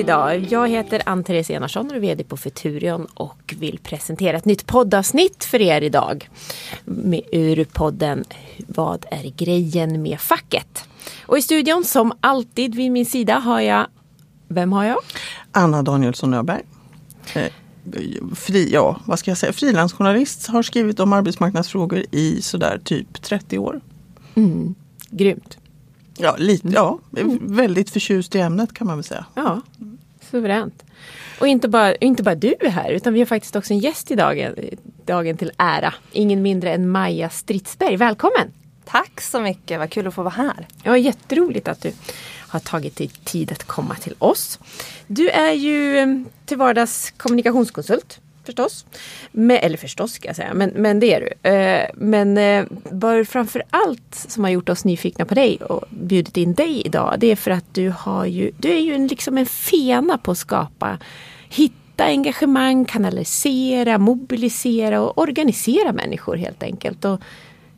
Idag. Jag heter Ann-Therese Enarsson och är VD på Futurion och vill presentera ett nytt poddavsnitt för er idag. Med, ur podden Vad är grejen med facket? Och i studion som alltid vid min sida har jag, vem har jag? Anna Danielsson Öberg. Eh, fri, ja, vad ska jag säga, frilansjournalist, har skrivit om arbetsmarknadsfrågor i sådär typ 30 år. Mm, grymt. Ja, lite, ja väldigt förtjust i ämnet kan man väl säga. Ja, suveränt. Och inte bara, inte bara du är här utan vi har faktiskt också en gäst i dagen, dagen till ära. Ingen mindre än Maja Stridsberg. Välkommen! Tack så mycket, vad kul att få vara här. Ja, jätteroligt att du har tagit dig tid att komma till oss. Du är ju eh, till vardags kommunikationskonsult förstås. Men, eller förstås ska jag säga, men, men det är du. Eh, men eh, framför allt som har gjort oss nyfikna på dig och bjudit in dig idag, det är för att du har ju, du är ju en, liksom en fena på att skapa, hitta engagemang, kanalisera, mobilisera och organisera människor helt enkelt. Och,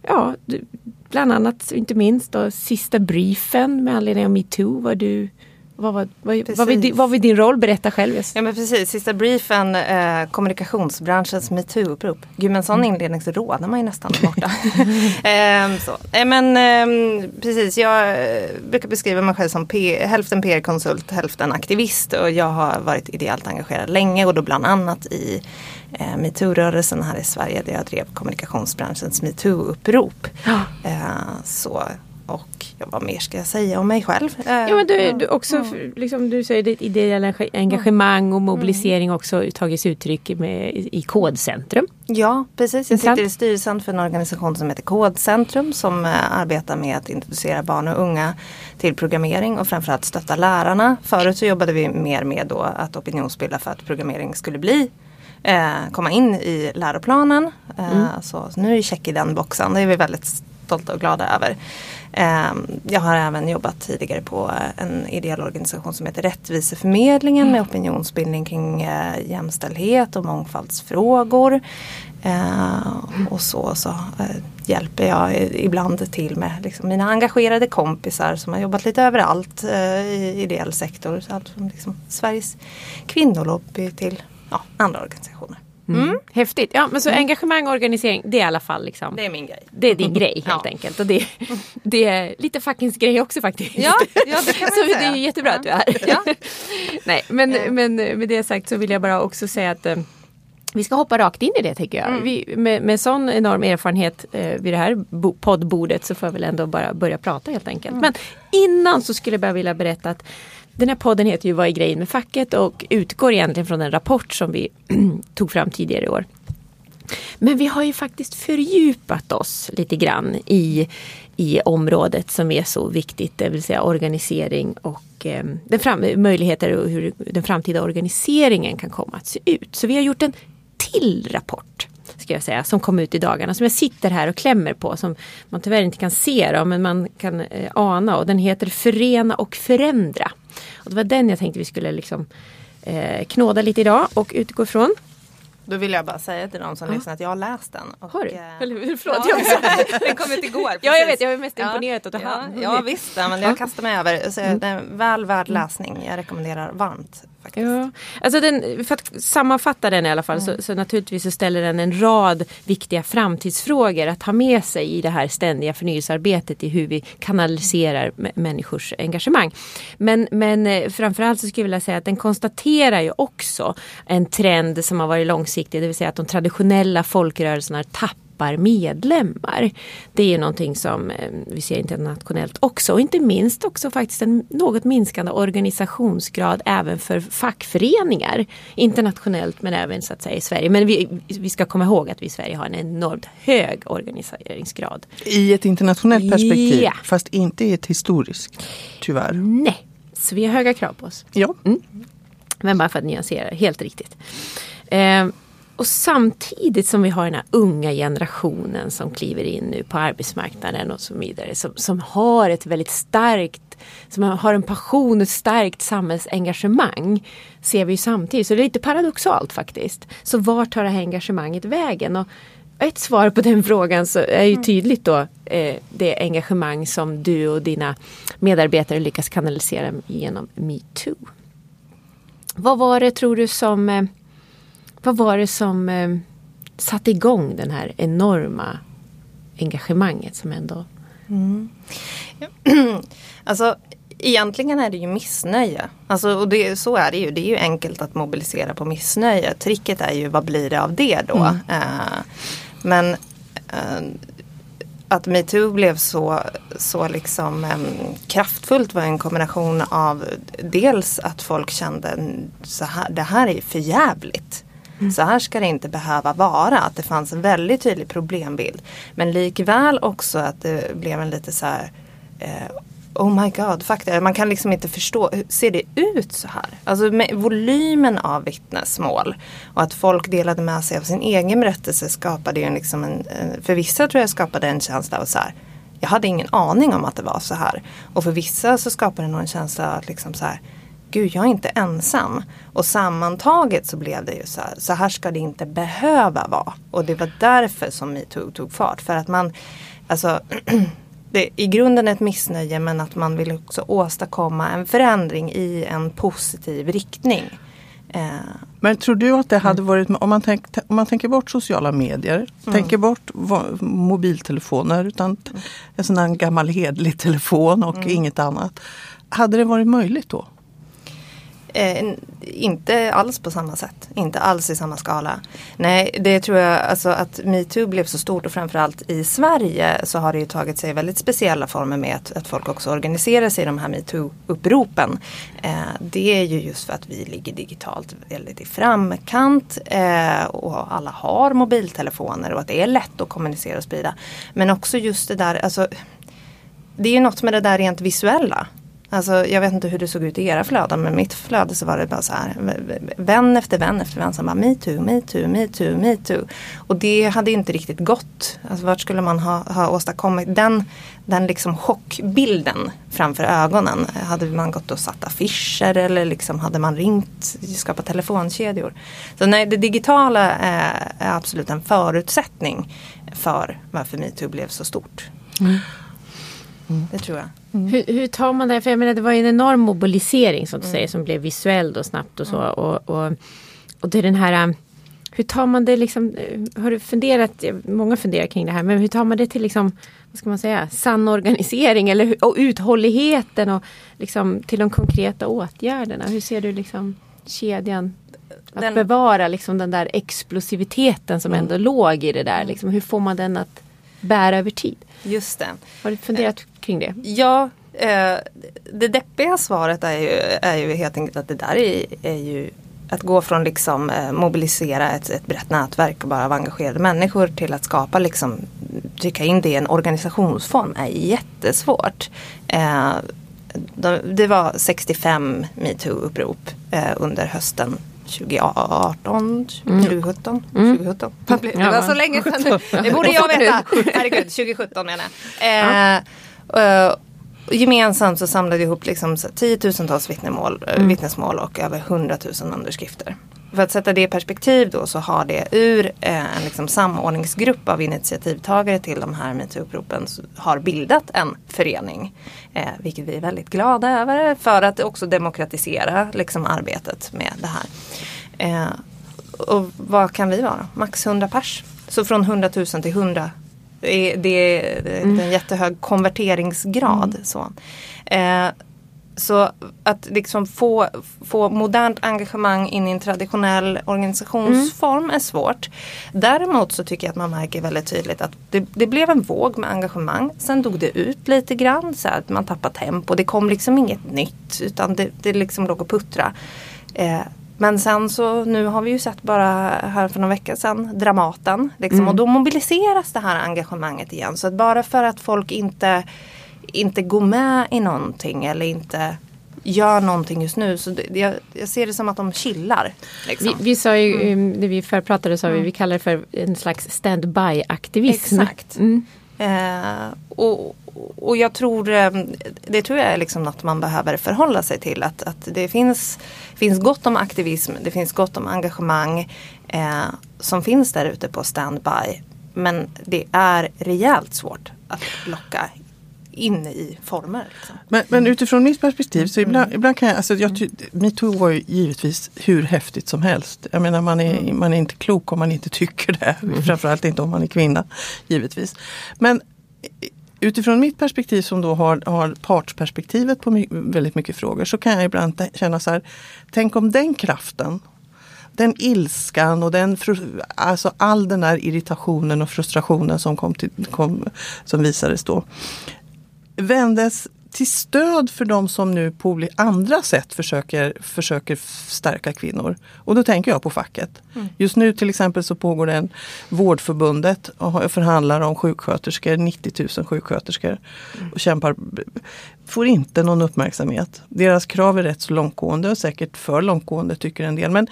ja, du, bland annat, inte minst, då, sista briefen med anledning av metoo var du vad var, vad, vad, var, vad var din roll? Berätta själv. Ja men precis, sista briefen, eh, kommunikationsbranschens metoo-upprop. Gud med en sån mm. inledning så rådnar man ju nästan borta. eh, så. Eh, men eh, precis, jag eh, brukar beskriva mig själv som P hälften PR-konsult, hälften aktivist. Och jag har varit ideellt engagerad länge och då bland annat i eh, metoo-rörelsen här i Sverige där jag drev kommunikationsbranschens metoo-upprop. Ja. så och ja, vad mer ska jag säga om mig själv? Ja men du, du också, mm. liksom, du säger ditt ideella engagemang och mobilisering mm. också tagits uttryck med, i Kodcentrum. Ja precis, jag sitter i styrelsen för en organisation som heter Kodcentrum som äh, arbetar med att introducera barn och unga till programmering och framförallt stötta lärarna. Förut så jobbade vi mer med då att opinionsbilda för att programmering skulle bli äh, komma in i läroplanen. Äh, mm. så, så nu är check i den boxen, det är vi väldigt stolta och glada över. Ehm, jag har även jobbat tidigare på en ideell organisation som heter Rättviseförmedlingen med opinionsbildning kring eh, jämställdhet och mångfaldsfrågor. Ehm, och så, så eh, hjälper jag ibland till med liksom mina engagerade kompisar som har jobbat lite överallt eh, i ideell sektor. Så allt från liksom Sveriges kvinnolobby till ja, andra organisationer. Mm. mm. Häftigt. Ja, men så mm. engagemang och organisering, det är i alla fall liksom. Det är min grej. Det är din grej helt ja. enkelt. Och det, det är lite fackens grej också faktiskt. Ja, ja det kan man Så säga. det är jättebra ja. att du är. Ja. Nej, men, men med det sagt så vill jag bara också säga att eh, vi ska hoppa rakt in i det tycker jag. Mm. Vi, med, med sån enorm erfarenhet eh, vid det här poddbordet så får jag väl ändå bara börja prata helt enkelt. Mm. Men innan så skulle jag bara vilja berätta att den här podden heter ju Vad är grejen med facket och utgår egentligen från en rapport som vi tog fram tidigare i år. Men vi har ju faktiskt fördjupat oss lite grann i, i området som är så viktigt, det vill säga organisering och eh, den fram, möjligheter och hur den framtida organiseringen kan komma att se ut. Så vi har gjort en till rapport ska jag säga, som kom ut i dagarna som jag sitter här och klämmer på som man tyvärr inte kan se då, men man kan eh, ana och den heter Förena och förändra. Och det var den jag tänkte vi skulle liksom eh, knåda lite idag och utgå ifrån. Då vill jag bara säga till de som ja. lyssnar att jag har läst den. Och, har du? Eh, Förlåt, ja, den kom ut igår. Precis. Ja jag vet, jag är mest imponerad ja. att du ja, ja visst, men jag kastar mig över. Så mm. det är väl värd läsning. Jag rekommenderar varmt Faktiskt. Ja. Alltså den, för att sammanfatta den i alla fall mm. så, så, naturligtvis så ställer den en rad viktiga framtidsfrågor att ha med sig i det här ständiga förnyelsearbetet i hur vi kanaliserar människors engagemang. Men, men eh, framförallt så skulle jag vilja säga att den konstaterar ju också en trend som har varit långsiktig, det vill säga att de traditionella folkrörelserna tappar tappar medlemmar. Det är någonting som eh, vi ser internationellt också och inte minst också faktiskt en något minskande organisationsgrad även för fackföreningar internationellt men även så att säga i Sverige. Men vi, vi ska komma ihåg att vi i Sverige har en enormt hög organiseringsgrad. I ett internationellt perspektiv yeah. fast inte i ett historiskt tyvärr. Nej, så vi har höga krav på oss. Ja. Mm. Men bara för att nyansera, helt riktigt. Eh, och samtidigt som vi har den här unga generationen som kliver in nu på arbetsmarknaden och så vidare. Som, som har ett väldigt starkt, som har en passion, ett starkt samhällsengagemang. Ser vi samtidigt, så det är lite paradoxalt faktiskt. Så vart tar det här engagemanget vägen? Och ett svar på den frågan så är ju tydligt då eh, det engagemang som du och dina medarbetare lyckas kanalisera genom metoo. Vad var det tror du som eh, Vad var det som eh, satte igång den här enorma engagemanget som ändå mm. Alltså egentligen är det ju missnöje. Alltså, och det, så är det ju. Det är ju enkelt att mobilisera på missnöje. Tricket är ju vad blir det av det då? Mm. Uh, men uh, att metoo blev så, så liksom um, kraftfullt var en kombination av dels att folk kände så här, det här är för jävligt. Mm. Så här ska det inte behöva vara. Att det fanns en väldigt tydlig problembild. Men likväl också att det blev en lite så här eh, Oh my god, fakta. Man kan liksom inte förstå, ser det ut så här? Alltså med volymen av vittnesmål och att folk delade med sig av sin egen berättelse skapade ju liksom en, för vissa tror jag skapade en känsla av så här, jag hade ingen aning om att det var så här. Och för vissa så skapade det nog en känsla av liksom så här, gud jag är inte ensam. Och sammantaget så blev det ju så här, så här ska det inte behöva vara. Och det var därför som metoo tog fart. För att man, alltså det är i grunden ett missnöje men att man vill också åstadkomma en förändring i en positiv riktning. Eh. Men tror du att det hade mm. varit, om man, tänk, om man tänker bort sociala medier, mm. tänker bort mobiltelefoner utan mm. en sån här gammal hedlig telefon och mm. inget annat. Hade det varit möjligt då? Eh, inte alls på samma sätt. Inte alls i samma skala. Nej, det tror jag alltså att metoo blev så stort och framförallt i Sverige så har det ju tagit sig väldigt speciella former med att, att folk också organiserar sig i de här metoo-uppropen. Eh, det är ju just för att vi ligger digitalt väldigt i framkant eh, och alla har mobiltelefoner och att det är lätt att kommunicera och sprida. Men också just det där, alltså det är ju något med det där rent visuella. Alltså, jag vet inte hur det såg ut i era flöden men mitt flöde så var det bara så här vän efter vän efter vän som bara metoo, metoo, metoo, metoo. Och det hade inte riktigt gått. Alltså vart skulle man ha, ha åstadkommit den, den liksom chockbilden framför ögonen? Hade man gått och satt affischer eller liksom hade man ringt, skapat telefonkedjor? Så nej, det digitala är, är absolut en förutsättning för varför metoo blev så stort. Mm. Mm. Det tror jag. Mm. Hur, hur, tar man det? För jag menar det var en enorm mobilisering som du mm. säger som blev visuell och snabbt och så. Mm. Och, och, och det är den här um, hur tar man det liksom, har du funderat, många funderar kring det här, men hur tar man det till liksom, vad ska man säga, sann organisering eller och uthålligheten och liksom till de konkreta åtgärderna? Hur ser du liksom kedjan? Att den, bevara liksom den där explosiviteten som mm. ändå låg i det där. Liksom, hur får man den att bära över tid? Just det. Har du funderat kring det? Ja, eh, det deppiga svaret är ju, är ju helt enkelt att det där är, är ju att gå från liksom eh, mobilisera ett, ett brett nätverk och bara av engagerade människor till att skapa liksom trycka in det i en organisationsform är jättesvårt. Eh, det var 65 metoo-upprop eh, under hösten 2018, 2017. Mm. 2017. Det var så länge sedan. Det borde jag veta. Herregud, 2017 menar jag. Eh, uh, gemensamt så samlade vi ihop liksom tiotusentals vittnesmål, mm. vittnesmål och över hundratusen underskrifter. För att sätta det i perspektiv då så har det ur eh, en liksom samordningsgrupp av initiativtagare till de här metoo-uppropen har bildat en förening. Eh, vilket vi är väldigt glada över för att också demokratisera liksom, arbetet med det här. Eh, och vad kan vi vara? Max 100 pers. Så från 100 000 till 100 det är, det är mm. en jättehög konverteringsgrad. Mm. Så. Eh, så att liksom få, få modernt engagemang in i en traditionell organisationsform mm. är svårt. Däremot så tycker jag att man märker väldigt tydligt att det, det blev en våg med engagemang. Sen dog det ut lite grann. Så att man tappade tempo. Det kom liksom inget nytt utan det, det liksom låg och puttra. Eh, men sen så nu har vi ju sett bara här för några veckor sedan Dramaten. Liksom, mm. Och då mobiliseras det här engagemanget igen. Så att bara för att folk inte inte går med i någonting eller inte gör någonting just nu. Så det, jag, jag, ser det som att de chillar. Liksom. Vi, vi, sa ju, mm. när vi förpratade sa vi, mm. vi kallar det för en slags stand-by aktivism. Exakt. Mm. Eh, och, och jag tror, eh, det tror jag är liksom något man behöver förhålla sig till. Att, att det finns, finns gott om aktivism, det finns gott om engagemang eh, som finns där ute på standby. men det är rejält svårt att locka in i former. Liksom. Men, men, utifrån mitt perspektiv så ibland, mm. ibland kan jag, alltså jag metoo var ju givetvis hur häftigt som helst. Jag menar man är, mm. man är inte klok om man inte tycker det. Mm. Framförallt inte om man är kvinna, givetvis. Men utifrån mitt perspektiv som då har, har partsperspektivet på my väldigt mycket frågor så kan jag ibland känna så här, tänk om den kraften den ilskan och den, alltså all den där irritationen och frustrationen som, kom till, kom, som visades då vändes till stöd för de som nu på andra sätt försöker, försöker stärka kvinnor. Och då tänker jag på facket. Mm. Just nu till exempel så pågår det en Vårdförbundet och förhandlar om sjuksköterskor, 90 000 sjuksköterskor. Mm. Och kämpar, får inte någon uppmärksamhet. Deras krav är rätt så långtgående och säkert för långtgående tycker en del. Men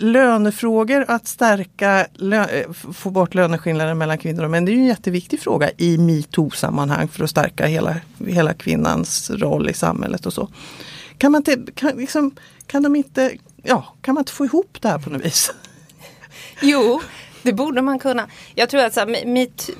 lönefrågor, att stärka, eh, få bort löneskillnader mellan kvinnor och män, det är ju en jätteviktig fråga i metoo-sammanhang för att stärka hela, hela kvinnans roll i samhället och så. Kan man inte, kan, liksom, kan de inte, ja, kan man inte få ihop det här på något vis? Jo, det borde man kunna. Jag tror att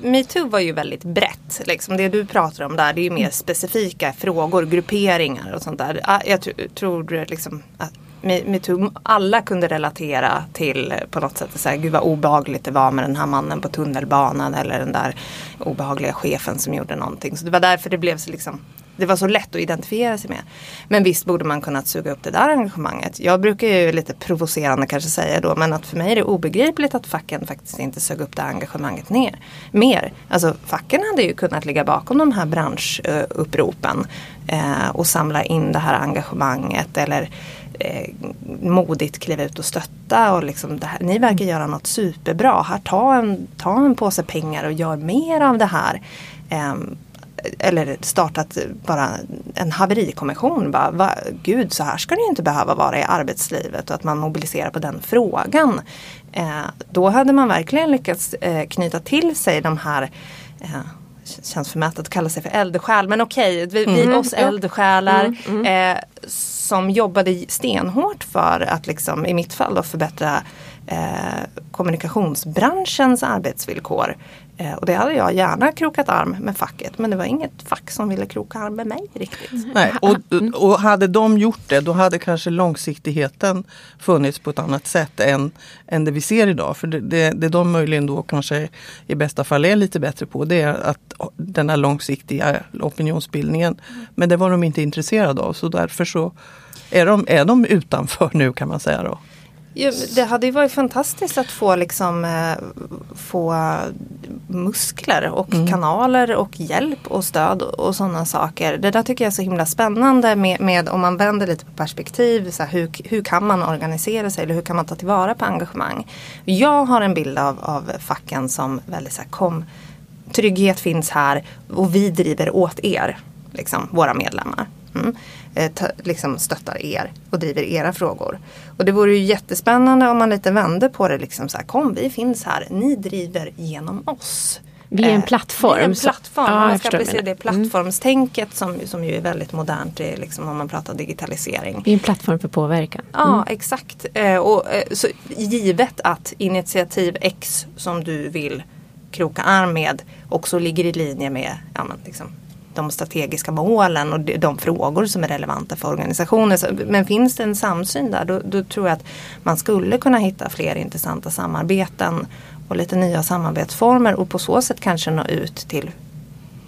metoo var ju väldigt brett. Liksom. Det du pratar om där det är ju mer specifika frågor, grupperingar och sånt där. Ah, jag tror liksom att metoo, alla kunde relatera till på något sätt så här, gud vad obehagligt det var med den här mannen på tunnelbanan eller den där obehagliga chefen som gjorde någonting. Så det var därför det blev så liksom det var så lätt att identifiera sig med. Men visst borde man kunnat suga upp det där engagemanget. Jag brukar ju lite provocerande kanske säga då men att för mig är det obegripligt att facken faktiskt inte sög upp det engagemanget ner, mer. Alltså facken hade ju kunnat ligga bakom de här branschuppropen eh, och samla in det här engagemanget eller eh, modigt kliva ut och stötta. Och liksom det här, ni verkar göra något superbra. Här, ta en, ta en påse pengar och gör mer av det här. Eh, eller startat bara en haverikommission. Bara, va, Gud, så här ska det inte behöva vara i arbetslivet och att man mobiliserar på den frågan. Eh, då hade man verkligen lyckats eh, knyta till sig de här eh, känns förmätet att kalla sig för eldsjäl men okej, vi, mm. oss eldsjälar. Mm. Eh, som jobbade stenhårt för att liksom, i mitt fall då förbättra eh, kommunikationsbranschens arbetsvillkor. Eh, och det hade jag gärna krokat arm med facket men det var inget fack som ville kroka arm med mig riktigt. Nej, och, och hade de gjort det då hade kanske långsiktigheten funnits på ett annat sätt än, än det vi ser idag. För det, det, det de möjligen då kanske i bästa fall är lite bättre på det är att den här långsiktiga opinionsbildningen. Men det var de inte intresserade av så därför så är de, är de utanför nu kan man säga då. Ja, det hade ju varit fantastiskt att få, liksom, eh, få muskler och mm. kanaler och hjälp och stöd och sådana saker. Det där tycker jag är så himla spännande med, med om man vänder lite på perspektiv. Så här, hur, hur kan man organisera sig eller hur kan man ta tillvara på engagemang? Jag har en bild av, av facken som väldigt så här, kom, trygghet finns här och vi driver åt er, liksom, våra medlemmar. Mm. Eh, ta, liksom stöttar er och driver era frågor. Och det vore ju jättespännande om man lite vände på det. Liksom så här, kom vi finns här, ni driver genom oss. Vi är en plattform. Vi är en plattform. Ja, man ska applicera det plattformstänket som, som ju är väldigt modernt liksom, om man pratar digitalisering. Vi är en plattform för påverkan. Mm. Ja exakt. Eh, och, så, givet att initiativ X som du vill kroka arm med också ligger i linje med ja, men, liksom, de strategiska målen och de frågor som är relevanta för organisationen. Men finns det en samsyn där då, då, tror jag att man skulle kunna hitta fler intressanta samarbeten och lite nya samarbetsformer och på så sätt kanske nå ut till,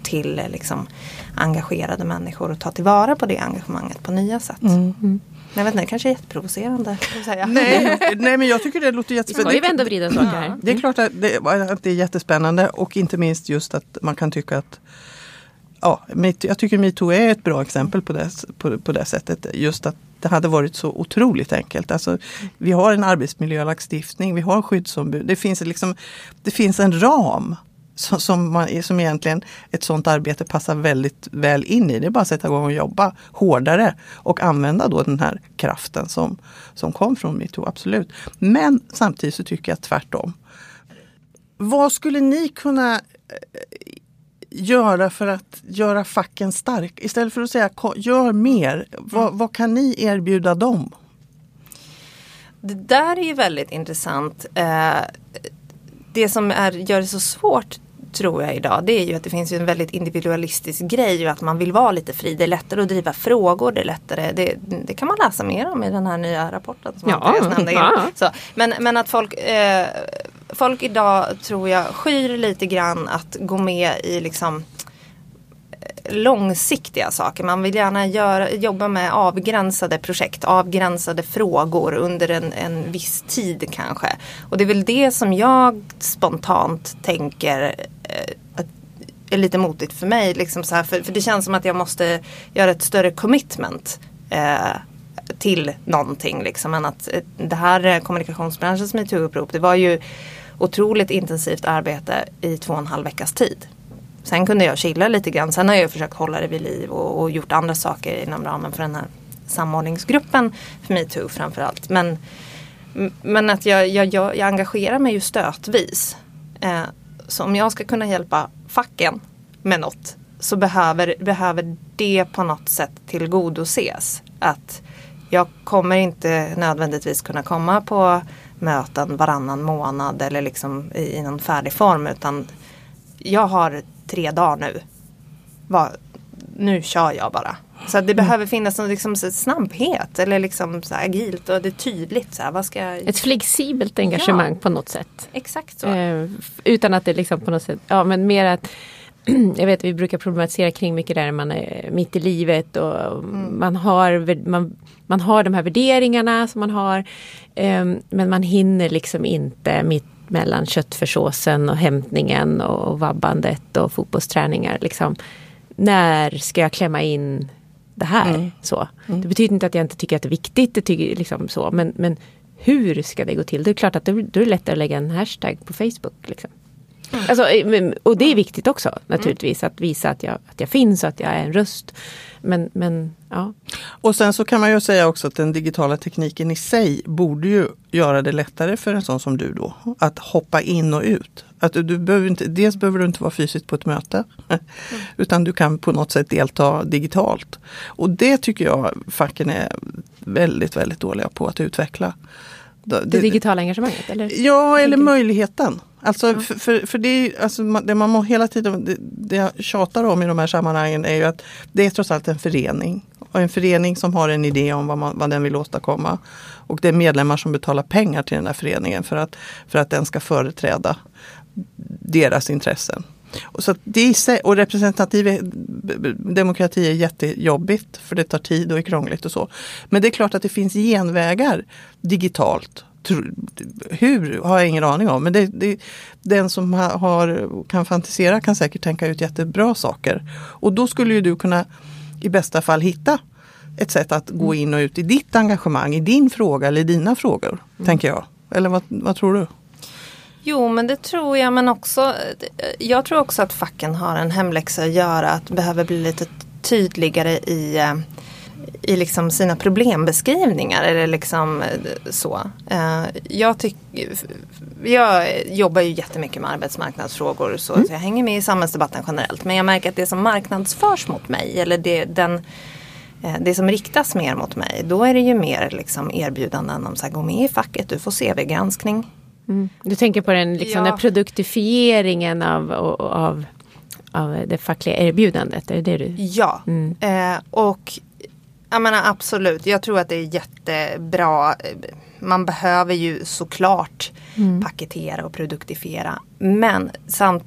till liksom engagerade människor och ta tillvara på det engagemanget på nya sätt. Mm. Mm. Jag vet inte, det kanske är jätteprovocerande. Nej, nej men jag tycker det låter jättespännande. Vi ska ju vända och vrida saker. Det är klart att det, att det är jättespännande och inte minst just att man kan tycka att ja, jag tycker metoo är ett bra exempel på det, på, på det sättet. Just att det hade varit så otroligt enkelt. Alltså, vi har en arbetsmiljölagstiftning, vi har skyddsombud. Det finns, liksom, det finns en ram som, som, man, som egentligen ett sådant arbete passar väldigt väl in i. Det är bara att sätta igång och jobba hårdare och använda då den här kraften som, som kom från metoo, absolut. Men samtidigt så tycker jag tvärtom. Vad skulle ni kunna göra för att göra facken stark? Istället för att säga gör mer, vad, vad kan ni erbjuda dem? Det där är ju väldigt intressant. Eh, det som är, gör det så svårt tror jag idag det är ju att det finns en väldigt individualistisk grej och att man vill vara lite fri. Det är lättare att driva frågor. Det, är lättare, det, det kan man läsa mer om i den här nya rapporten. Som ja, nämnde. Ja. Så, men, men att folk, eh, folk idag tror jag skyr lite grann att gå med i liksom eh, långsiktiga saker. Man vill gärna göra, jobba med avgränsade projekt, avgränsade frågor under en, en viss tid kanske. Och det är väl det som jag spontant tänker eh, är lite motigt för mig. Liksom så här, för, för, det känns som att jag måste göra ett större commitment eh, till någonting. Liksom, än att eh, det här eh, kommunikationsbranschens metoo-upprop det var ju otroligt intensivt arbete i två och en halv veckas tid. Sen kunde jag chilla lite grann. Sen har jag försökt hålla det vid liv och, och gjort andra saker inom ramen för den här samordningsgruppen för metoo framförallt. Men, men att jag, jag, jag, jag engagerar mig ju stötvis. Eh, så om jag ska kunna hjälpa facken med något så behöver, behöver det på något sätt tillgodoses. Att jag kommer inte nödvändigtvis kunna komma på möten varannan månad eller liksom i, i någon färdig form utan jag har tre dagar nu. Va, nu kör jag bara. Så det mm. behöver finnas en liksom, snabbhet eller liksom så agilt och det är tydligt. Så här, vad ska jag... Ett flexibelt engagemang ja. på något sätt. Exakt så. Eh, utan att det liksom på något sätt, ja men mer att jag vet vi brukar problematisera kring mycket där man är mitt i livet och mm. man, har, man, man har de här värderingarna som man har. Eh, men man hinner liksom inte mitt mellan köttfärssåsen och hämtningen och vabbandet och fotbollsträningar. Liksom. När ska jag klämma in det här? Mm. Så. Mm. Det betyder inte att jag inte tycker att det är viktigt, det tycker, liksom så. Men, men hur ska det gå till? Det är klart att då, då är det lättare att lägga en hashtag på Facebook. Liksom. Alltså, eh, och det är viktigt också naturligtvis att visa att jag, att jag finns och att jag är en röst. Men, men ja. Och sen så kan man ju säga också att den digitala tekniken i sig borde ju göra det lättare för en sån som du då att hoppa in och ut. Att du behöver inte, dels behöver du inte vara fysiskt på ett möte mm. utan du kan på något sätt delta digitalt. Och det tycker jag facken är väldigt, väldigt dåliga på att utveckla. Det, det digitala engagemanget? Eller? Ja, eller möjligheten. Alltså, ja. för, för, för, det, är, alltså, det man må hela tiden det, det jag tjatar om i de här sammanhangen är ju att det är trots allt en förening. Och en förening som har en idé om vad, man, vad den vill åstadkomma. Och det är medlemmar som betalar pengar till den här föreningen för att, för att den ska företräda deras intressen. Och, så det är, och representativ demokrati är jättejobbigt för det tar tid och är krångligt och så. Men det är klart att det finns genvägar digitalt hur har jag ingen aning om. Men det, det, den som har, kan fantisera kan säkert tänka ut jättebra saker. Och då skulle ju du kunna i bästa fall hitta ett sätt att gå in och ut i ditt engagemang, i din fråga eller dina frågor. Mm. Tänker jag. Eller vad, vad tror du? Jo men det tror jag men också Jag tror också att facken har en hemläxa att göra. Att behöver bli lite tydligare i eh, i liksom sina problembeskrivningar. Eller liksom eh, så. Eh, jag, tyck, jag jobbar ju jättemycket med arbetsmarknadsfrågor så, mm. så jag hänger med i samhällsdebatten generellt. Men jag märker att det som marknadsförs mot mig eller det, den, eh, det som riktas mer mot mig då är det ju mer liksom erbjudanden om att gå med i facket, du får CV-granskning. Mm. Du tänker på den, liksom, ja. den produktifieringen av, av, av det fackliga erbjudandet? Är det det du... Ja, mm. eh, och jag menar absolut, jag tror att det är jättebra. Man behöver ju såklart mm. paketera och produktifiera. Men samt,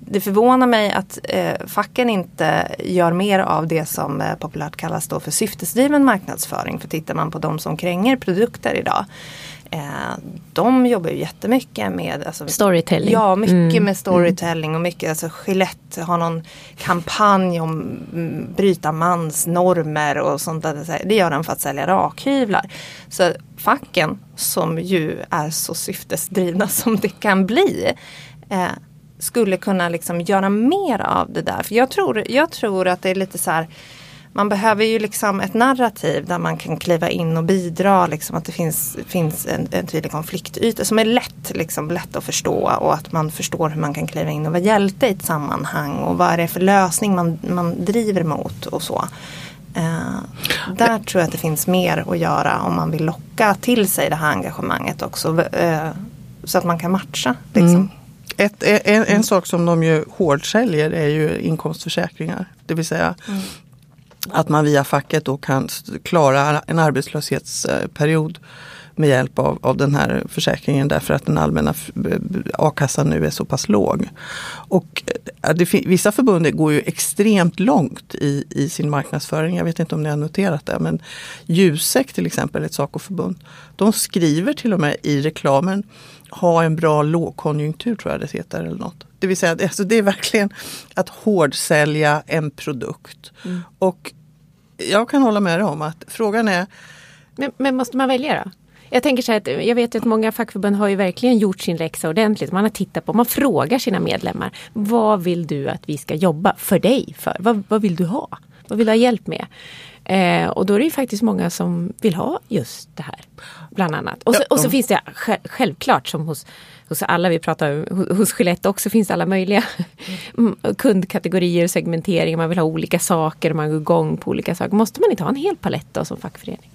det förvånar mig att eh, facken inte gör mer av det som eh, populärt kallas då för syftesdriven marknadsföring. För tittar man på de som kränger produkter idag Eh, de jobbar ju jättemycket med alltså, Storytelling. Ja, mycket mm. med storytelling och mycket, alltså Gillette har någon kampanj om mm, bryta mansnormer och sånt där. Det gör de för att sälja rakhyvlar. Så facken som ju är så syftesdrivna som det kan bli eh, skulle kunna liksom göra mer av det där. För jag tror, jag tror att det är lite så här man behöver ju liksom ett narrativ där man kan kliva in och bidra. Liksom, att det finns, finns en, en tydlig konfliktyta som är lätt, liksom, lätt att förstå och att man förstår hur man kan kliva in och vara hjälte i ett sammanhang och vad är det för lösning man, man driver mot och så. Uh, där tror jag att det finns mer att göra om man vill locka till sig det här engagemanget också. Uh, så att man kan matcha. Liksom. Mm. ett, en, en mm. sak som de ju hårt säljer är ju inkomstförsäkringar. Det vill säga mm att man via facket då kan klara en arbetslöshetsperiod med hjälp av, av den här försäkringen därför att den allmänna a-kassan nu är så pass låg. Och eh, det, vissa förbund går ju extremt långt i, i sin marknadsföring. Jag vet inte om ni har noterat det men Jusek till exempel, ett SACO-förbund. De skriver till och med i reklamen ha en bra lågkonjunktur tror jag det heter eller något. Det vill säga alltså det är verkligen att hårdsälja en produkt. Mm. Och jag kan hålla med dig om att frågan är men, men måste man välja då? Jag tänker så här att jag vet att många fackförbund har ju verkligen gjort sin läxa ordentligt. Man har tittat på, man frågar sina medlemmar. Vad vill du att vi ska jobba för dig för? Vad, vad vill du ha? Vad vill du ha hjälp med? Eh, och då är det ju faktiskt många som vill ha just det här. Bland annat. Och så, och så finns det självklart som hos, hos alla vi pratar om, hos Gillette också finns det alla möjliga mm. kundkategorier, segmentering, man vill ha olika saker, man går igång på olika saker. Måste man inte ha en hel palett då som fackförening?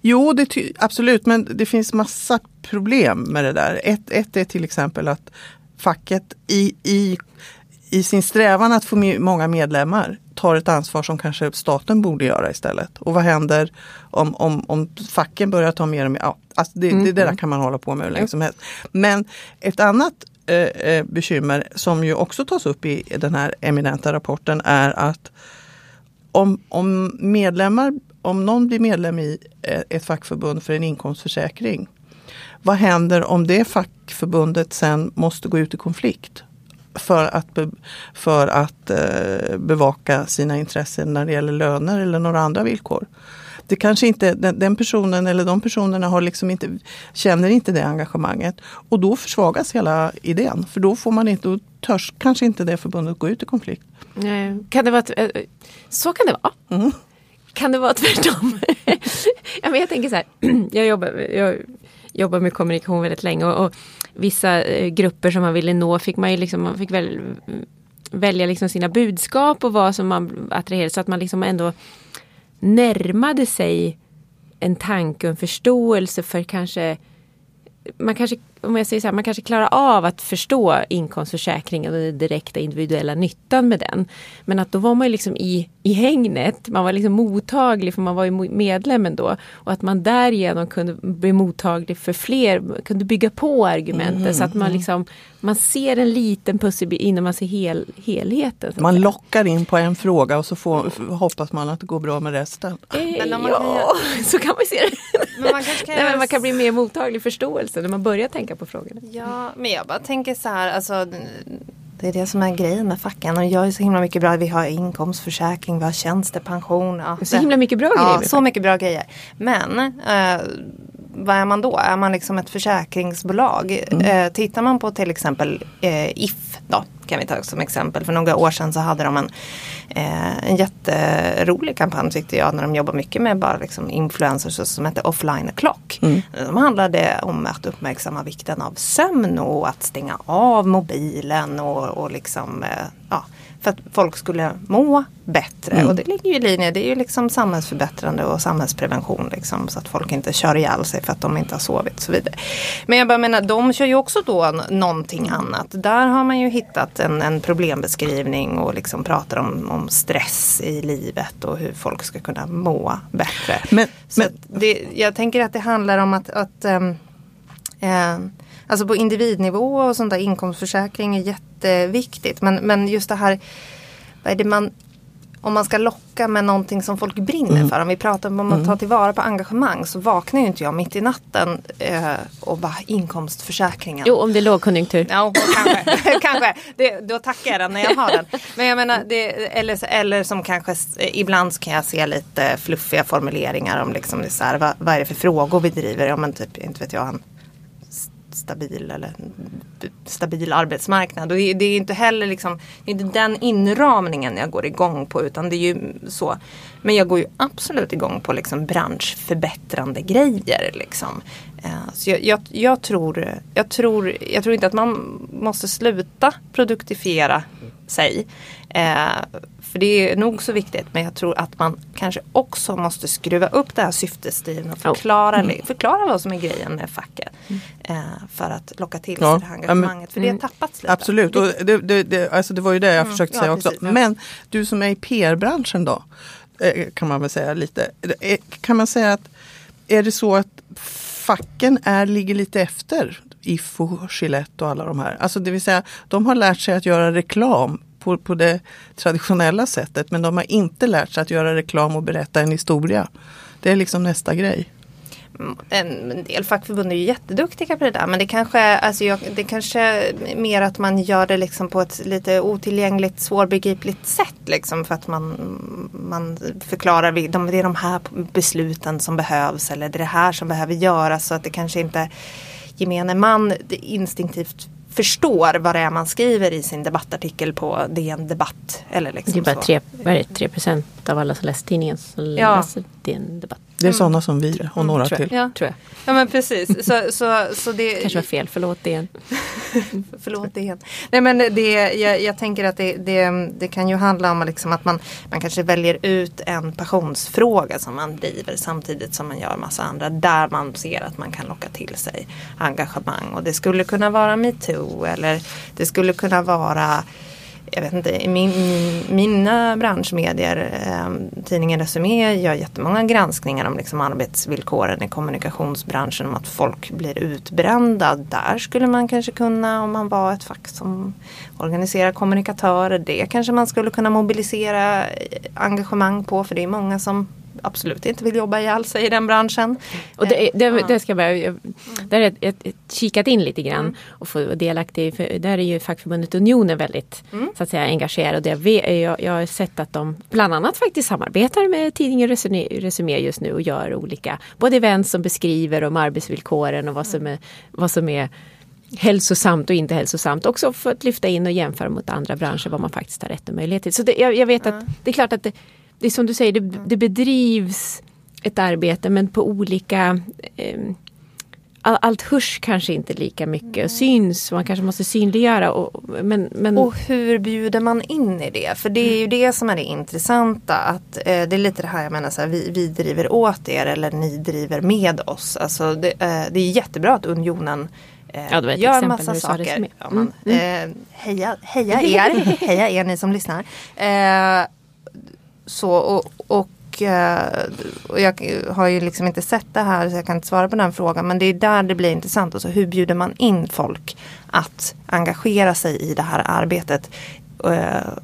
Jo, det absolut, men det finns massa problem med det där. Ett, ett är till exempel att facket i, i, i sin strävan att få många medlemmar tar ett ansvar som kanske staten borde göra istället. Och vad händer om, om, om facken börjar ta mer och mer? Ja, alltså det, mm. det, där mm. kan man hålla på med hur länge som helst. Men ett annat eh, eh, bekymmer som ju också tas upp i den här eminenta rapporten är att om, om medlemmar om någon blir medlem i eh, ett fackförbund för en inkomstförsäkring, vad händer om det fackförbundet sen måste gå ut i konflikt? För att, för att eh, bevaka sina intressen när det gäller löner eller några andra villkor. Det kanske inte, den, den, personen eller de personerna har liksom inte, känner inte det engagemanget. Och då försvagas hela idén. För då får man inte, törs kanske inte det förbundet gå ut i konflikt. Kan det vara, eh, så kan det vara. Mm. Kan det vara tvärtom? ja, men jag tänker så här, jag jobbar, jag jobbar med kommunikation väldigt länge och, och vissa eh, grupper som man ville nå fick man ju liksom, man fick väl välja liksom sina budskap och vad som man attraherade så att man liksom ändå närmade sig en tanke och en förståelse för kanske man kanske, om jag säger så här, man kanske klarar av att förstå inkomstförsäkringen och den direkta individuella nyttan med den. Men att då var man liksom i, i hängnet, man var liksom mottaglig för man var ju medlem ändå. Och att man därigenom kunde bli mottaglig för fler, kunde bygga på argumenten mm, så att man mm. liksom man ser en liten pusselbit innan man ser hel, helheten. Man säga. lockar in på en fråga och så får, hoppas man att det går bra med resten. Eh, men ja, kan... så kan man se det. Men man, kan Nej, men man kan bli mer mottaglig förståelse när man börjar tänka på frågorna. Ja, men jag bara tänker så här, alltså det är det som är grejen med facken och jag är så himla mycket bra. Vi har inkomstförsäkring, vi har tjänstepension. Ja, så himla mycket bra grejer. Ja, så mycket bra grejer. Men eh, vad är man då? Är man liksom ett försäkringsbolag? Mm. Eh, tittar man på till exempel eh, If då, kan vi ta som exempel. För några år sedan så hade de en, eh, en jätterolig kampanj tyckte jag när de jobbar mycket med bara liksom influencers som heter Offline Clock. Mm. De handlade om att uppmärksamma vikten av sömn och att stänga av mobilen och, och liksom eh, ja, för att folk skulle må bättre. Mm. Och det ligger ju i linje, det är ju liksom samhällsförbättrande och samhällsprevention. Liksom, så att folk inte kör ihjäl sig för att de inte har sovit och så vidare. Men jag bara menar, de kör ju också då någonting annat. Där har man ju hittat en, en problembeskrivning och liksom pratar om, om stress i livet och hur folk ska kunna må bättre. Men, men... Det, jag tänker att det handlar om att, att ähm, äh, Alltså på individnivå och sånt där inkomstförsäkring är jätteviktigt. Men, men just det här, vad är det man, om man ska locka med någonting som folk brinner mm. för. Om vi pratar om att mm. ta tillvara på engagemang så vaknar ju inte jag mitt i natten eh, och bara inkomstförsäkringen. Jo, om det är lågkonjunktur. Ja, kanske. kanske. Det, då tackar jag den när jag har den. Men jag menar, det, eller, eller som kanske ibland kan jag se lite fluffiga formuleringar om liksom, det så här, vad, vad är det för frågor vi driver? Ja men typ, inte vet jag, stabil eller stabil arbetsmarknad. Och det, är inte heller liksom, det är inte den inramningen jag går igång på utan det är ju så. Men jag går ju absolut igång på liksom branschförbättrande grejer. Liksom. Eh, så jag, jag, jag, tror, jag, tror, jag tror inte att man måste sluta produktifiera sig. Eh, för det är nog så viktigt men jag tror att man kanske också måste skruva upp det här syftesstilen och förklara, mm. förklara vad som är grejen med facket. Mm. Eh, för att locka till sig ja. det här engagemanget. För det har mm. tappats lite. Absolut, och det, det, det, alltså det var ju det jag mm. försökte ja, säga också. Precis. Men du som är i PR-branschen då, Eh, kan man väl säga lite. Eh, kan man säga att är det så att facken är, ligger lite efter IFO, Gillette och alla de här. Alltså det vill säga, de har lärt sig att göra reklam på, på det traditionella sättet men de har inte lärt sig att göra reklam och berätta en historia. Det är liksom nästa grej. Mm, en del fackförbund är ju jätteduktiga på det där men det kanske, alltså jag, det kanske är mer att man gör det liksom på ett lite otillgängligt svårbegripligt sätt. Liksom för att man, man förklarar det är de här besluten som behövs eller det är det här som behöver göras så att det kanske inte gemene man instinktivt förstår vad det är man skriver i sin debattartikel på DN Debatt. Eller liksom det är bara 3, vad är det, 3 av alla som läser tidningen som ja. läser DN Debatt. Det är mm. sådana som vi och några till. Ja. Tror jag. ja men precis. Så, så, så det... kanske var fel, förlåt DN. förlåt DN. Nej men det, jag, jag tänker att det, det, det, kan ju handla om liksom att man, man kanske väljer ut en passionsfråga som man driver samtidigt som man gör massa andra där man ser att man kan locka till sig engagemang. Och det skulle kunna vara metoo eller det skulle kunna vara jag vet inte, min, mina branschmedier, eh, tidningen Resumé gör jättemånga granskningar om liksom arbetsvillkoren i kommunikationsbranschen, om att folk blir utbrända. Där skulle man kanske kunna, om man var ett fack som organiserar kommunikatörer, det kanske man skulle kunna mobilisera eh, engagemang på, för det är många som absolut inte vill jobba ihjäl sig i den branschen. Och det, det, det ska jag, jag där har jag kikat in lite grann mm. och få delaktig. För där är ju fackförbundet Unionen väldigt mm. så att säga, engagerad. Det, jag, jag har sett att de bland annat faktiskt samarbetar med tidningen Resumé just nu och gör olika både event som beskriver om arbetsvillkoren och vad som är, vad som är hälsosamt och inte hälsosamt. Också för att lyfta in och jämföra mot andra branscher vad man faktiskt har rätt och möjlighet till. Så det, jag, jag, vet att det är klart att det, det är som du säger, det, det bedrivs ett arbete men på olika eh, allt hörs kanske inte lika mycket och syns. Man kanske måste synliggöra. Och, men, men... och hur bjuder man in i det? För det är ju det som är det intressanta. Att, eh, det är lite det här jag menar, så här, vi, vi driver åt er eller ni driver med oss. Alltså, det, eh, det är jättebra att unionen eh, ja, gör massa saker. Ja, man, mm. mm. heja, heja er, heja er ni som lyssnar. Eh, så och, och, eh, och, jag har ju liksom inte sett det här så jag kan inte svara på den frågan. Men det är där det blir intressant. Alltså, hur bjuder man in folk att engagera sig i det här arbetet? Eh,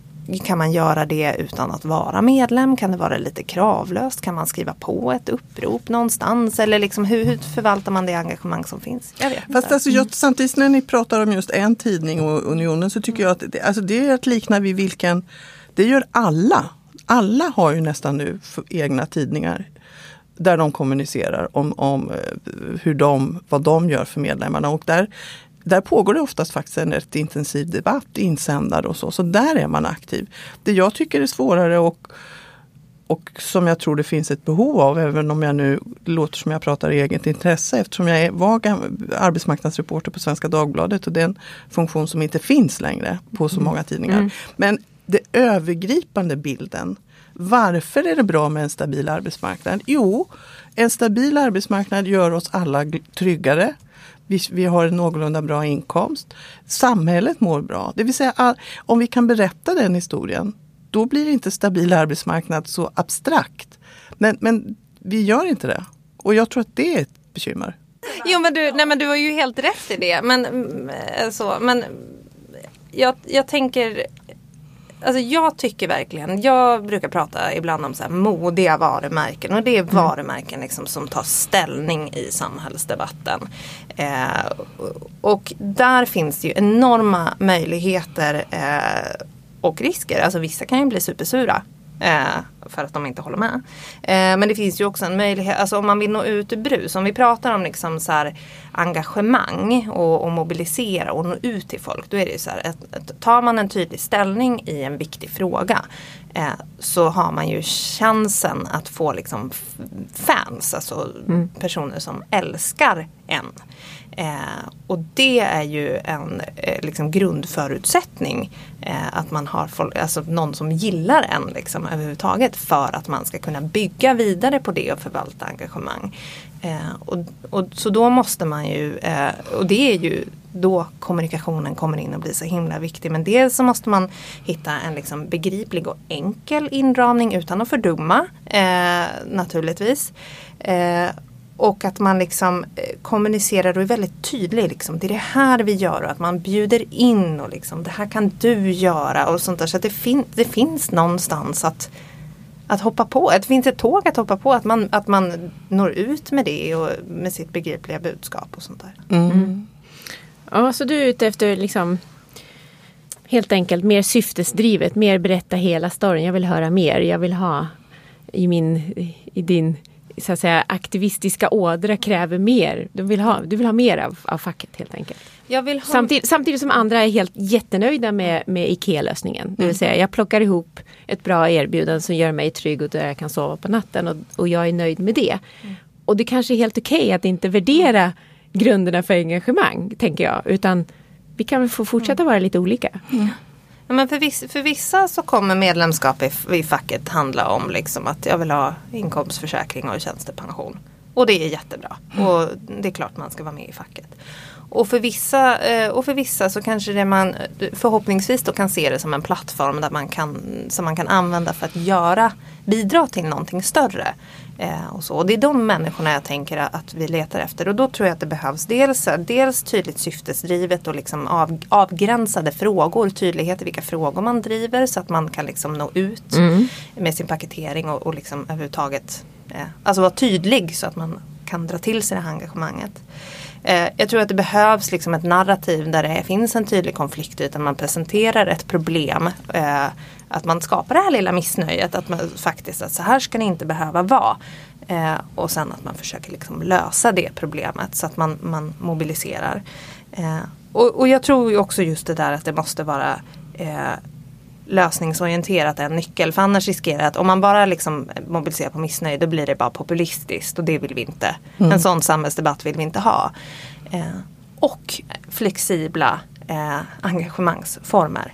kan man göra det utan att vara medlem? Kan det vara lite kravlöst? Kan man skriva på ett upprop någonstans? Eller liksom, hur, hur förvaltar man det engagemang som finns? Jag vet Fast alltså, jag, samtidigt när ni pratar om just en tidning och Unionen så tycker jag att det, alltså, det är att likna vid vilken det gör alla alla har ju nästan nu egna tidningar där de kommunicerar om, om eh, hur de, vad de gör för medlemmarna. Och där, där pågår det oftast faktiskt en rätt intensiv debatt, insändare och så. Så där är man aktiv. Det jag tycker är svårare och, och som jag tror det finns ett behov av, även om jag nu låter som jag pratar i eget intresse eftersom jag var arbetsmarknadsreporter på Svenska Dagbladet och det är en funktion som inte finns längre på så många tidningar. Mm. Men den övergripande bilden. Varför är det bra med en stabil arbetsmarknad? Jo, en stabil arbetsmarknad gör oss alla tryggare. Vi, vi har en någorlunda bra inkomst. Samhället mår bra. Det vill säga all, om vi kan berätta den historien, då blir inte stabil arbetsmarknad så abstrakt. Men, men vi gör inte det. Och jag tror att det är ett bekymmer. Jo men du, nej, men du har ju helt rätt i det. Men, mm, eh, så, men jag, jag tänker Alltså jag tycker verkligen, jag brukar prata ibland om så här modiga varumärken och det är mm. varumärken liksom som tar ställning i samhällsdebatten. Eh, och där finns det ju enorma möjligheter eh, och risker. Alltså vissa kan ju bli supersura. Eh, för att de inte håller med. Eh, men det finns ju också en möjlighet, alltså om man vill nå ut ur brus, om vi pratar om liksom så här engagemang och, och mobilisera och nå ut till folk. Då är det ju så här, ett, att tar man en tydlig ställning i en viktig fråga eh, så har man ju chansen att få liksom fans, alltså mm. personer som älskar en. Eh, och det är ju en eh, liksom grundförutsättning eh, att man har folk, alltså någon som gillar en liksom, överhuvudtaget för att man ska kunna bygga vidare på det och förvalta engagemang. Eh, och, och, så då måste man ju, eh, och det är ju då kommunikationen kommer in och blir så himla viktig. Men dels så måste man hitta en liksom begriplig och enkel inramning utan att fördumma eh, naturligtvis. Eh, och att man liksom eh, kommunicerar och är väldigt tydlig. Liksom, det är det här vi gör och att man bjuder in och liksom, det här kan du göra och sånt där. Så att det, fin det finns någonstans att, att hoppa på. Det finns ett tåg att hoppa på. Att man, att man når ut med det och med sitt begripliga budskap och sånt där. Mm. Mm. Ja, så du är ute efter liksom helt enkelt mer syftesdrivet, mer berätta hela storyn. Jag vill höra mer. Jag vill ha i, min, i din så att säga, aktivistiska ådra kräver mer. Du vill ha, du vill ha mer av, av facket helt enkelt. Ha... Samtidigt, samtidigt, som andra är helt jättenöjda med, med IKEA-lösningen. Det vill mm. säga jag plockar ihop ett bra erbjudande som gör mig trygg och där jag kan sova på natten och, och jag är nöjd med det. Mm. Och det kanske är helt okej okay att inte värdera grunderna för engagemang, tänker jag. Utan vi kan väl få fortsätta mm. vara lite olika. Mm. Ja, men för, vissa, för vissa så kommer medlemskap i, i facket handla om liksom att jag vill ha inkomstförsäkring och tjänstepension. Och det är jättebra. Mm. Och det är klart man ska vara med i facket. Och för, vissa, eh, och för vissa så kanske det man förhoppningsvis då kan se det som en plattform där man kan, som man kan använda för att göra, bidra till någonting större. Eh, och, så. och det är de människorna jag tänker att vi letar efter och då tror jag att det behövs dels, dels tydligt syftesdrivet och liksom av, avgränsade frågor, tydlighet i vilka frågor man driver så att man kan liksom nå ut mm. med sin paketering och, och liksom överhuvudtaget eh, alltså vara tydlig så att man kan dra till sig det här engagemanget. Eh, jag tror att det behövs liksom ett narrativ där det finns en tydlig konflikt utan man presenterar ett problem. Eh, att man skapar det här lilla missnöjet. Att man faktiskt att så här ska det inte behöva vara. Eh, och sen att man försöker liksom lösa det problemet så att man, man mobiliserar. Eh, och, och, jag tror också just det där att det måste vara eh, lösningsorienterat en nyckel. För annars riskerar att om man bara liksom mobiliserar på missnöje då blir det bara populistiskt och det vill vi inte. Mm. En sån samhällsdebatt vill vi inte ha. Eh, och flexibla eh, engagemangsformer.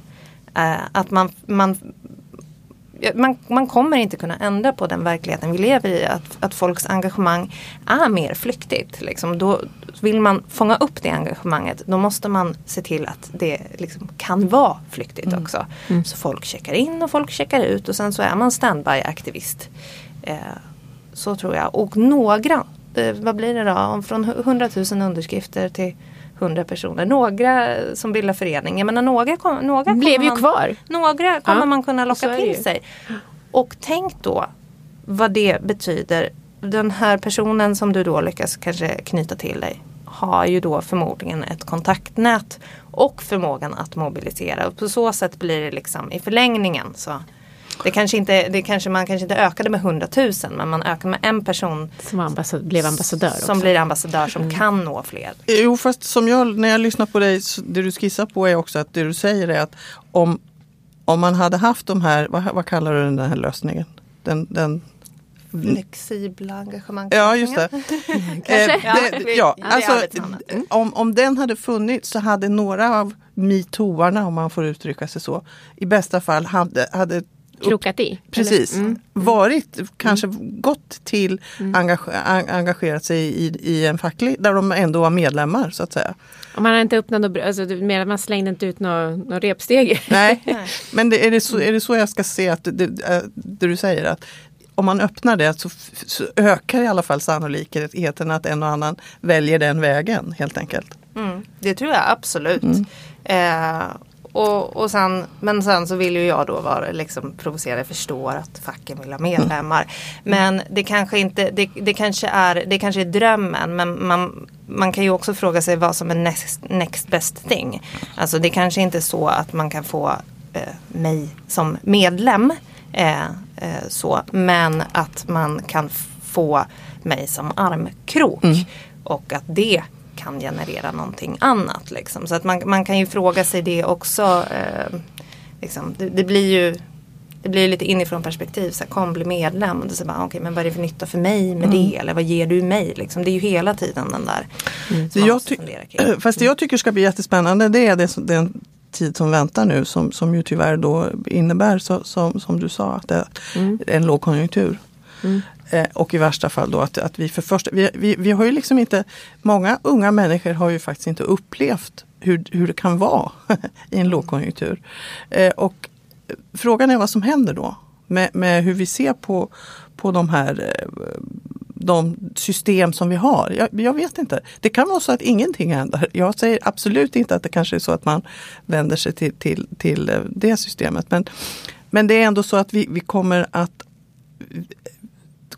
Eh, att man, man man, man kommer inte kunna ändra på den verkligheten vi lever i. Att, att folks engagemang är mer flyktigt. Liksom. Då vill man fånga upp det engagemanget då måste man se till att det liksom kan vara flyktigt mm. också. Mm. Så folk checkar in och folk checkar ut och sen så är man standby-aktivist. Eh, så tror jag. Och några, det, vad blir det då? Från 100 000 underskrifter till 100 personer. Några som bildar förening. Jag menar några, kom, några blev ju man, kvar. Några kommer ja, man kunna locka till sig. Och tänk då vad det betyder. Den här personen som du då lyckas kanske knyta till dig har ju då förmodligen ett kontaktnät och förmågan att mobilisera. Och på så sätt blir det liksom i förlängningen så det kanske inte, det kanske, man kanske inte ökade med 100 000 men man ökade med en person som ambassad, blev ambassadör. Som också. blir ambassadör som mm. kan nå fler. Jo fast som jag, när jag lyssnar på dig, det du skissar på är också att det du säger är att om, om man hade haft de här, vad, vad kallar du den här lösningen? Den, den flexibla engagemang. Ja, just det. eh, det ja, alltså, om, om den hade funnits så hade några av metooarna, om man får uttrycka sig så, i bästa fall hade, hade krokat i. Precis. Mm. Varit, kanske mm. gått till, mm. engage, engagerat sig i, i en facklig, där de ändå var medlemmar så att säga. Och man har inte öppnat något, alltså, man slängde inte ut något, något repsteg. Nej, men det, är, det så, är det så jag ska se att det, det, det du säger att om man öppnar det så, så, ökar i alla fall sannolikheten att en och annan väljer den vägen helt enkelt. Mm, det tror jag absolut. Mm. Eh, och, och sen, men sen så vill ju jag då vara liksom provocerad, förstår att facken vill ha medlemmar. Mm. Men det kanske inte, det, det, kanske är, det kanske är drömmen men man, man kan ju också fråga sig vad som är next, next best thing. Alltså det kanske inte är så att man kan få eh, mig som medlem Eh, eh, så. Men att man kan få mig som armkrok. Mm. Och att det kan generera någonting annat. Liksom. Så att man, man kan ju fråga sig det också. Eh, liksom, det, det, blir ju det blir lite inifrån perspektiv. Så här, kom bli medlem. Och så bara, okay, men vad är det för nytta för mig med mm. det? Eller vad ger du mig? Liksom, det är ju hela tiden den där. Mm. Så jag fast det jag tycker ska bli jättespännande det är det, den tid som väntar nu som, som ju tyvärr då innebär så, som, som du sa att det är mm. en lågkonjunktur. Mm. Eh, och i värsta fall då att, att vi för första, vi, vi, vi har ju liksom inte, många unga människor har ju faktiskt inte upplevt hur, hur det kan vara i en lågkonjunktur. Eh, och frågan är vad som händer då med, med hur vi ser på, på de här eh, de system som vi har. Jag, jag, vet inte. Det kan vara så att ingenting händer. Jag säger absolut inte att det kanske är så att man vänder sig till, till, till eh, det systemet. Men, men det är ändå så att vi, vi kommer att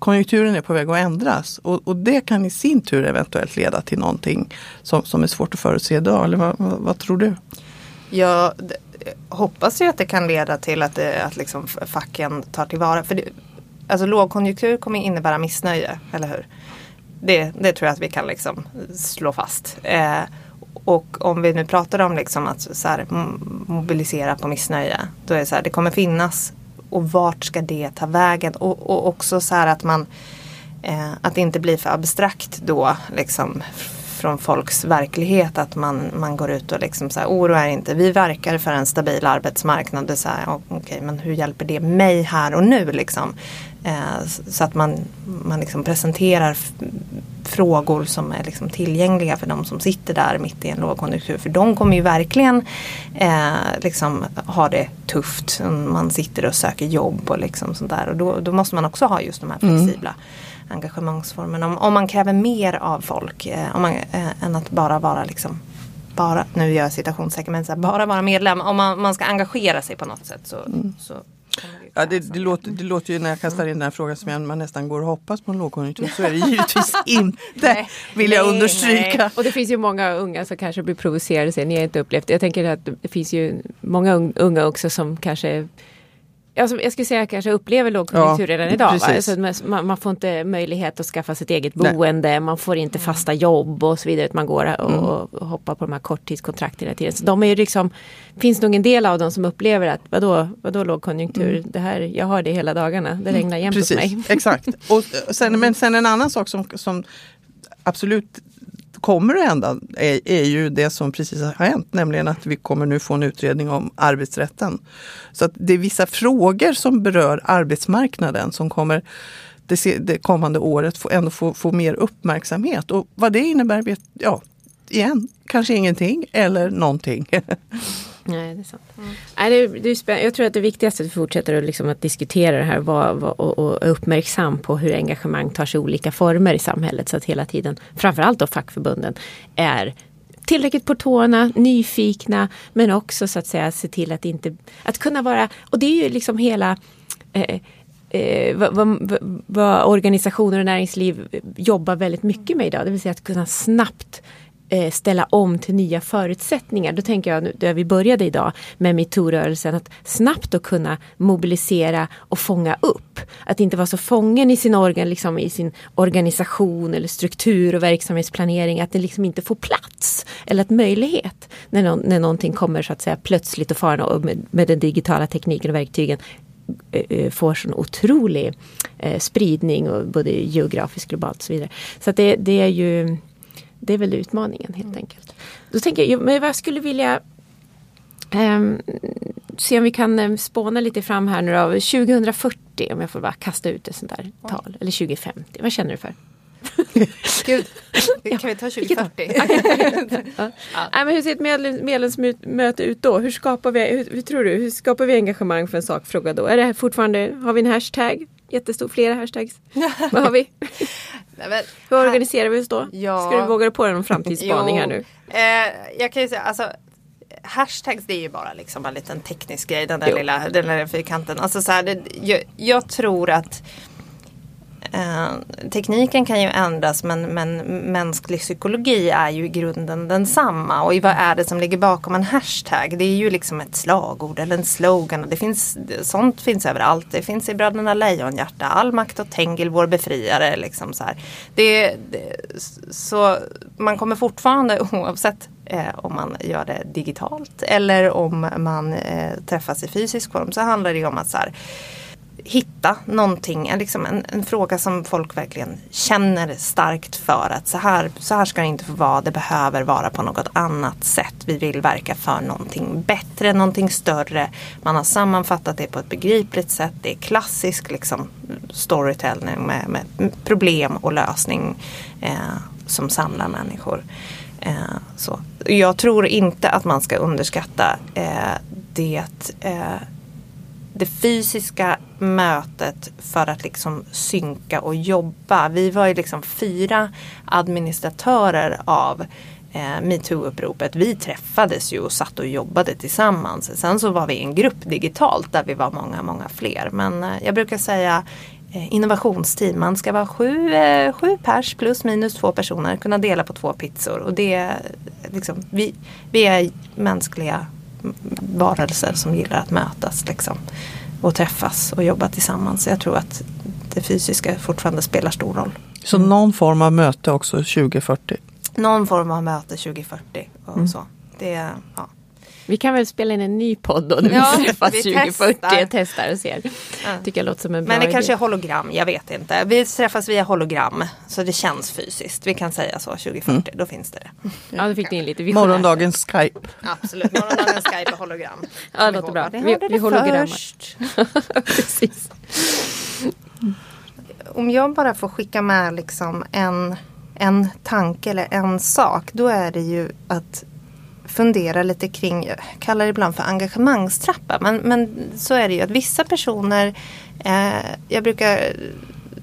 konjunkturen är på väg att ändras och, och, det kan i sin tur eventuellt leda till någonting som, som är svårt att förutse idag. Eller vad, vad, vad tror du? Jag hoppas ju att det kan leda till att, det, att liksom facken tar tillvara. För det, alltså lågkonjunktur kommer innebära missnöje, eller hur? Det, det tror jag att vi kan liksom slå fast. Eh, och om vi nu pratar om liksom att så här, mobilisera på missnöje. Då är det så här, det kommer finnas och vart ska det ta vägen? Och, och också så här att man eh, att det inte blir för abstrakt då liksom från folks verklighet att man, man går ut och liksom så här, oroa inte, vi verkar för en stabil arbetsmarknad. Det så här, okej, okay, men hur hjälper det mig här och nu liksom? Eh, så att man, man liksom presenterar frågor som är liksom tillgängliga för de som sitter där mitt i en lågkonjunktur. För de kommer ju verkligen eh, liksom ha det tufft. Man sitter och söker jobb och liksom sånt där. Och då, då måste man också ha just de här mm. flexibla mm. engagemangsformerna. Om, om man kräver mer av folk eh, man, eh, än att bara vara liksom bara, nu gör jag citationstecken, men så här, bara vara medlem. Om man, man ska engagera sig på något sätt så, mm. så Ja, det, det, låter, det låter ju när jag kastar in den här frågan som man nästan går och hoppas på en lågkonjunktur. Så är det givetvis inte, vill jag understryka. Nej. Och det finns ju många unga som kanske blir provocerade, sen ni har inte upplevt Jag tänker att det finns ju många unga också som kanske Alltså, jag skulle säga kanske upplever lågkonjunktur ja, redan idag. Alltså, man, man, får inte möjlighet att skaffa sitt eget boende, Nej. man får inte fasta jobb och så vidare. Man går och, mm. och hoppar på de här korttidskontrakten hela tiden. Så de är ju liksom, finns nog en del av dem som upplever att vadå, vadå lågkonjunktur? Mm. Det här, jag har det hela dagarna, det mm. regnar jämt hos mig. Exakt. Och sen, men sen en annan sak som, som absolut kommer att hända är, är, ju det som precis har hänt, nämligen att vi kommer nu få en utredning om arbetsrätten. Så att det är vissa frågor som berör arbetsmarknaden som kommer det, det kommande året få, ändå få, få mer uppmärksamhet. Och vad det innebär vet, ja, igen, kanske ingenting eller någonting. Nej, det är sant. Mm. Nej, det, det är spännande. Jag tror att det viktigaste är att vi fortsätter att, liksom att diskutera det här vad, vad, och, och uppmärksam på hur engagemang tar sig olika former i samhället. Så att hela tiden, framförallt då fackförbunden, är tillräckligt på tårna, nyfikna men också så att säga se till att inte, att kunna vara, och det är ju liksom hela eh, eh, vad, vad, vad, organisationer och näringsliv jobbar väldigt mycket med idag. Det vill säga att kunna snabbt Eh, ställa om till nya förutsättningar. Då tänker jag, där vi började idag med metoo-rörelsen, att snabbt då kunna mobilisera och fånga upp. Att inte vara så fången i sin, organ, liksom i sin organisation eller struktur och verksamhetsplanering, att det liksom inte får plats eller att möjlighet när, no när någonting kommer så att säga plötsligt och farande och med, med den digitala tekniken och verktygen eh, eh, får sån otrolig eh, spridning och både geografiskt, globalt och så vidare. Så att det, det är ju det är väl utmaningen helt enkelt. Då tänker jag, men jag skulle vilja um, se om vi kan um, spåna lite fram här nu då. 2040 om jag får bara kasta ut ett sånt där Oj. tal. Eller 2050, vad känner du för? Gud, kan vi ta 2040? ja. ja. men hur ser ett medlems, medlemsmöte ut då? Hur skapar vi, hur, hur, tror du, hur skapar vi engagemang för en sakfråga då? Är det fortfarande, har vi en hashtag? Jättestor, flera hashtags. Vad har vi? Nej, Hur organiserar vi oss då? Ja. Ska du våga dig på någon framtidsspaning här nu? Eh, jag kan ju säga, alltså Hashtags det är ju bara liksom en liten teknisk grej, den där, lilla, den där fyrkanten. Alltså så här, det, jag, jag, tror att eh, tekniken kan ju ändras men, men mänsklig psykologi är ju i grunden densamma. Och vad är det som ligger bakom en hashtag? Det är ju liksom ett slagord eller en slogan. Det finns, sånt finns överallt. Det finns i Bröderna Lejonhjärta, all makt och Tengil, vår befriare. Liksom så, här. Det, det, så man kommer fortfarande oavsett eh, om man gör det digitalt eller om man eh, träffas i fysisk form så handlar det om att så här, hitta någonting, liksom en, en, fråga som folk verkligen känner starkt för att så här, så här ska det inte få vara, det behöver vara på något annat sätt. Vi vill verka för någonting bättre, någonting större. Man har sammanfattat det på ett begripligt sätt. Det är klassisk liksom, storytelling med, med problem och lösning eh, som samlar människor. Eh, så. Jag tror inte att man ska underskatta eh, det eh, det fysiska mötet för att liksom synka och jobba. Vi var ju liksom fyra administratörer av eh, metoo-uppropet. Vi träffades ju och satt och jobbade tillsammans. Sen så var vi en grupp digitalt där vi var många, många fler. Men eh, jag brukar säga eh, innovationsteam. Man ska vara sju, eh, sju pers plus minus två personer. Kunna dela på två pizzor. Och det liksom, vi, vi är mänskliga varelser som gillar att mötas liksom, och träffas och jobba tillsammans. Jag tror att det fysiska fortfarande spelar stor roll. Så någon form av möte också 2040? Någon form av möte 2040 och mm. så. Det, ja. Vi kan väl spela in en ny podd då när ja, vi träffas vi 2040 testar. testar och ser. Ja. Tycker jag låter som en bra Men det idé. kanske är hologram, jag vet inte. Vi träffas via hologram så det känns fysiskt. Vi kan säga så 2040, mm. då finns det det. Ja, då fick ni in lite visionärt. Morgondagens Skype. Absolut, morgondagens Skype och hologram. Ja, det låter bra. Vi, vi hologrammar. Precis. Om jag bara får skicka med liksom en, en tanke eller en sak, då är det ju att fundera lite kring, jag kallar det ibland för engagemangstrappa. Men, men så är det ju att vissa personer, eh, jag brukar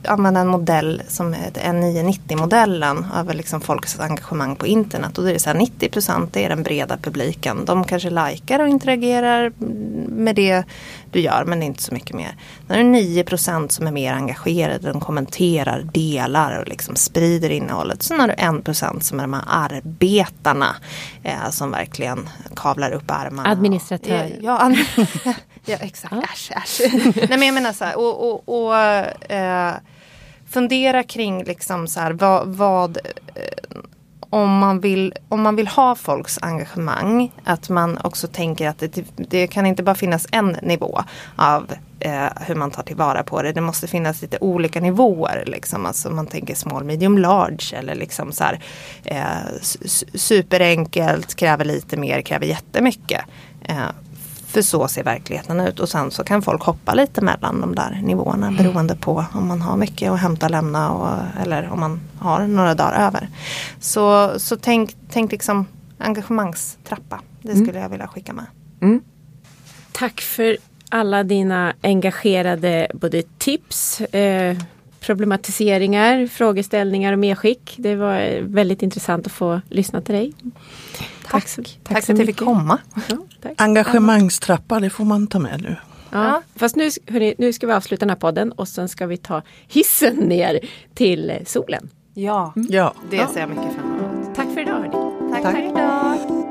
använda en modell som heter N990-modellen över liksom folks engagemang på internet. Och då är det så här 90 procent är den breda publiken. De kanske likar och interagerar med det du gör men inte så mycket mer. Sen är det 9 procent som är mer engagerade. De kommenterar, delar och liksom sprider innehållet. Sen har du 1 procent som är de här arbetarna eh, som verkligen kavlar upp armarna. Administratörer. Ja, ja, ja, exakt. Ja. Äsch, äsch. Nej men jag menar så här. Och, och, och eh, fundera kring liksom så här, vad, vad eh, om man, vill, om man vill ha folks engagemang, att man också tänker att det, det kan inte bara finnas en nivå av eh, hur man tar tillvara på det. Det måste finnas lite olika nivåer. Liksom. Alltså man tänker small, medium, large eller liksom så här, eh, superenkelt, kräver lite mer, kräver jättemycket. Eh, för så ser verkligheten ut och sen så kan folk hoppa lite mellan de där nivåerna mm. beroende på om man har mycket att hämta och lämna och, eller om man har några dagar över. Så, så tänk, tänk liksom engagemangstrappa. Det mm. skulle mm. jag vilja skicka med. Mm. Tack för alla dina engagerade både tips, eh, problematiseringar, frågeställningar och medskick. Det var väldigt intressant att få lyssna till dig. Tack, tack, tack, tack för att jag fick komma. Ja, Engagemangstrappa, det får man ta med nu. Ja, ja. Fast nu, hörni, nu ska vi avsluta den här podden och sen ska vi ta hissen ner till solen. Ja, ja. det ser jag mycket fram emot. Tack för idag. Hörni. Tack, tack. för idag.